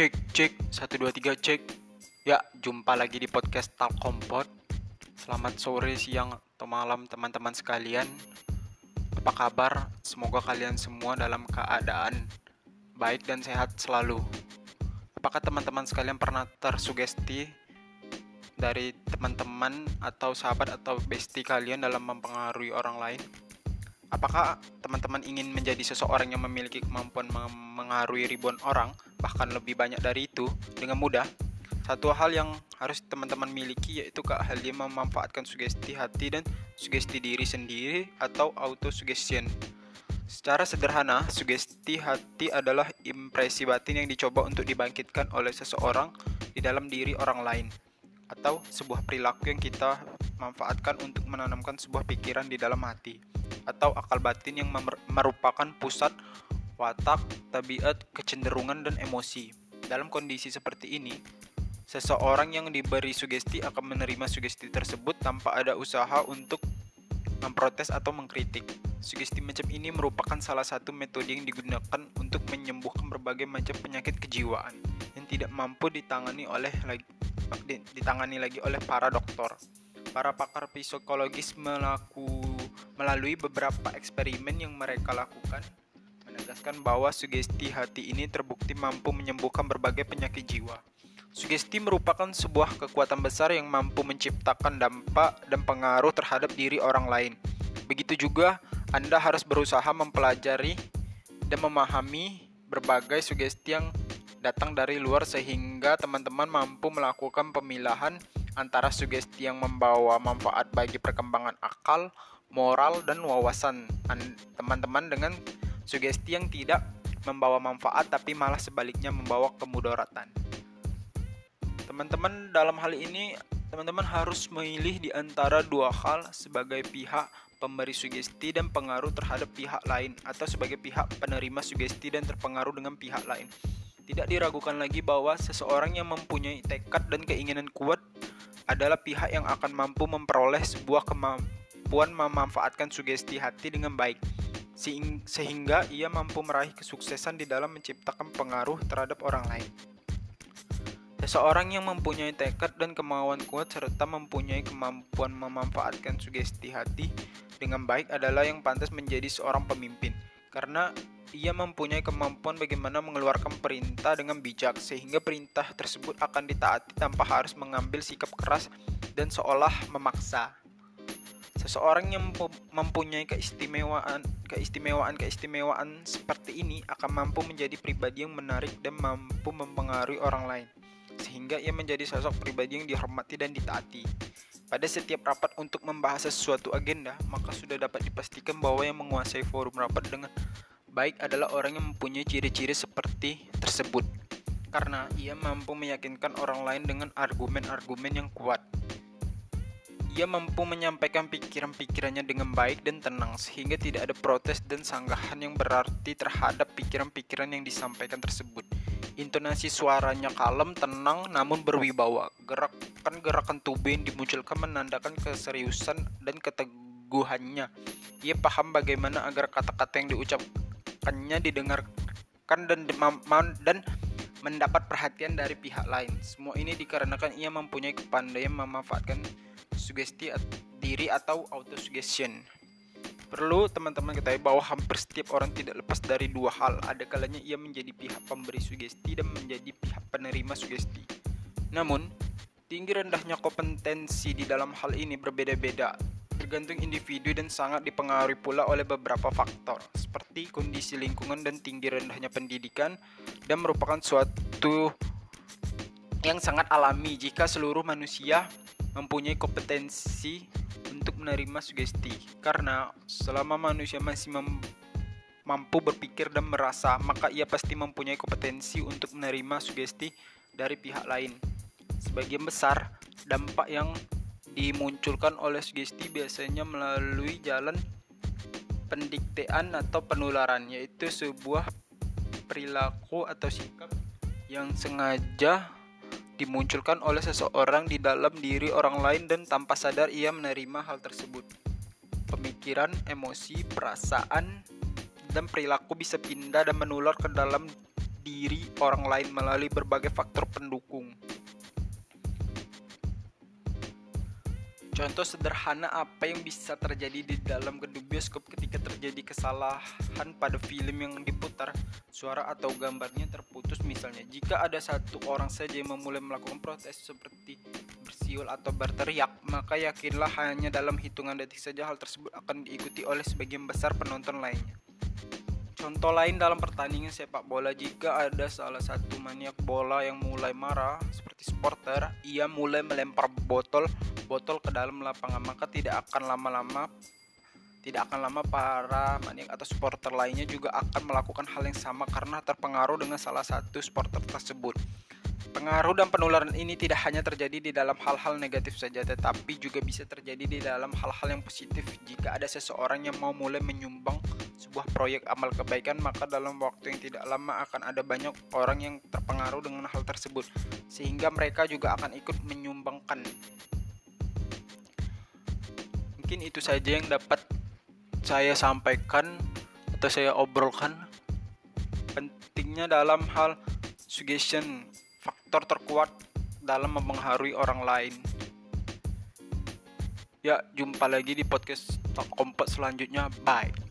Cek, cek, 1, 2, 3, cek. Ya, jumpa lagi di podcast Talkompot Selamat sore, siang, atau malam teman-teman sekalian. Apa kabar? Semoga kalian semua dalam keadaan baik dan sehat selalu. Apakah teman-teman sekalian pernah tersugesti dari teman-teman atau sahabat atau bestie kalian dalam mempengaruhi orang lain? Apakah teman-teman ingin menjadi seseorang yang memiliki kemampuan mengaruhi ribuan orang, bahkan lebih banyak dari itu, dengan mudah? Satu hal yang harus teman-teman miliki yaitu keahlian memanfaatkan sugesti hati dan sugesti diri sendiri atau autosuggestion. Secara sederhana, sugesti hati adalah impresi batin yang dicoba untuk dibangkitkan oleh seseorang di dalam diri orang lain atau sebuah perilaku yang kita manfaatkan untuk menanamkan sebuah pikiran di dalam hati atau akal batin yang merupakan pusat watak, tabiat, kecenderungan, dan emosi. Dalam kondisi seperti ini, seseorang yang diberi sugesti akan menerima sugesti tersebut tanpa ada usaha untuk memprotes atau mengkritik. Sugesti macam ini merupakan salah satu metode yang digunakan untuk menyembuhkan berbagai macam penyakit kejiwaan yang tidak mampu ditangani oleh lagi ditangani lagi oleh para dokter. Para pakar psikologis melaku, melalui beberapa eksperimen yang mereka lakukan menegaskan bahwa sugesti hati ini terbukti mampu menyembuhkan berbagai penyakit jiwa. Sugesti merupakan sebuah kekuatan besar yang mampu menciptakan dampak dan pengaruh terhadap diri orang lain. Begitu juga, Anda harus berusaha mempelajari dan memahami berbagai sugesti yang datang dari luar sehingga teman-teman mampu melakukan pemilahan antara sugesti yang membawa manfaat bagi perkembangan akal, moral, dan wawasan teman-teman dengan sugesti yang tidak membawa manfaat tapi malah sebaliknya membawa kemudaratan. Teman-teman dalam hal ini teman-teman harus memilih di antara dua hal sebagai pihak pemberi sugesti dan pengaruh terhadap pihak lain atau sebagai pihak penerima sugesti dan terpengaruh dengan pihak lain. Tidak diragukan lagi bahwa seseorang yang mempunyai tekad dan keinginan kuat adalah pihak yang akan mampu memperoleh sebuah kemampuan memanfaatkan sugesti hati dengan baik, sehingga ia mampu meraih kesuksesan di dalam menciptakan pengaruh terhadap orang lain. Seseorang yang mempunyai tekad dan kemauan kuat serta mempunyai kemampuan memanfaatkan sugesti hati dengan baik adalah yang pantas menjadi seorang pemimpin, karena ia mempunyai kemampuan bagaimana mengeluarkan perintah dengan bijak sehingga perintah tersebut akan ditaati tanpa harus mengambil sikap keras dan seolah memaksa. Seseorang yang mempunyai keistimewaan, keistimewaan, keistimewaan seperti ini akan mampu menjadi pribadi yang menarik dan mampu mempengaruhi orang lain, sehingga ia menjadi sosok pribadi yang dihormati dan ditaati. Pada setiap rapat untuk membahas sesuatu agenda, maka sudah dapat dipastikan bahwa yang menguasai forum rapat dengan baik adalah orang yang mempunyai ciri-ciri seperti tersebut karena ia mampu meyakinkan orang lain dengan argumen-argumen yang kuat. Ia mampu menyampaikan pikiran-pikirannya dengan baik dan tenang sehingga tidak ada protes dan sanggahan yang berarti terhadap pikiran-pikiran yang disampaikan tersebut. Intonasi suaranya kalem, tenang, namun berwibawa. Gerakan-gerakan tubuh yang dimunculkan menandakan keseriusan dan keteguhannya. Ia paham bagaimana agar kata-kata yang diucapkan akannya didengarkan dan dan mendapat perhatian dari pihak lain. Semua ini dikarenakan ia mempunyai kepandaian memanfaatkan sugesti diri atau autosuggestion. Perlu teman-teman ketahui bahwa hampir setiap orang tidak lepas dari dua hal. Ada kalanya ia menjadi pihak pemberi sugesti dan menjadi pihak penerima sugesti. Namun, tinggi rendahnya kompetensi di dalam hal ini berbeda-beda tergantung individu dan sangat dipengaruhi pula oleh beberapa faktor seperti kondisi lingkungan dan tinggi rendahnya pendidikan dan merupakan suatu yang sangat alami jika seluruh manusia mempunyai kompetensi untuk menerima sugesti. Karena selama manusia masih mampu berpikir dan merasa maka ia pasti mempunyai kompetensi untuk menerima sugesti dari pihak lain. Sebagian besar dampak yang dimunculkan oleh sugesti biasanya melalui jalan pendiktean atau penularan yaitu sebuah perilaku atau sikap yang sengaja dimunculkan oleh seseorang di dalam diri orang lain dan tanpa sadar ia menerima hal tersebut. Pemikiran, emosi, perasaan, dan perilaku bisa pindah dan menular ke dalam diri orang lain melalui berbagai faktor pendukung. Contoh sederhana apa yang bisa terjadi di dalam gedung bioskop ketika terjadi kesalahan pada film yang diputar, suara atau gambarnya terputus misalnya. Jika ada satu orang saja yang memulai melakukan protes seperti bersiul atau berteriak, maka yakinlah hanya dalam hitungan detik saja hal tersebut akan diikuti oleh sebagian besar penonton lainnya. Contoh lain dalam pertandingan sepak bola jika ada salah satu maniak bola yang mulai marah seperti supporter, ia mulai melempar botol botol ke dalam lapangan maka tidak akan lama-lama tidak akan lama para maniak atau supporter lainnya juga akan melakukan hal yang sama karena terpengaruh dengan salah satu supporter tersebut. Pengaruh dan penularan ini tidak hanya terjadi di dalam hal-hal negatif saja, tetapi juga bisa terjadi di dalam hal-hal yang positif. Jika ada seseorang yang mau mulai menyumbang sebuah proyek amal kebaikan, maka dalam waktu yang tidak lama akan ada banyak orang yang terpengaruh dengan hal tersebut, sehingga mereka juga akan ikut menyumbangkan. Mungkin itu saja yang dapat saya sampaikan atau saya obrolkan. Pentingnya dalam hal suggestion faktor terkuat dalam mempengaruhi orang lain. Ya, jumpa lagi di podcast Kompas selanjutnya. Bye.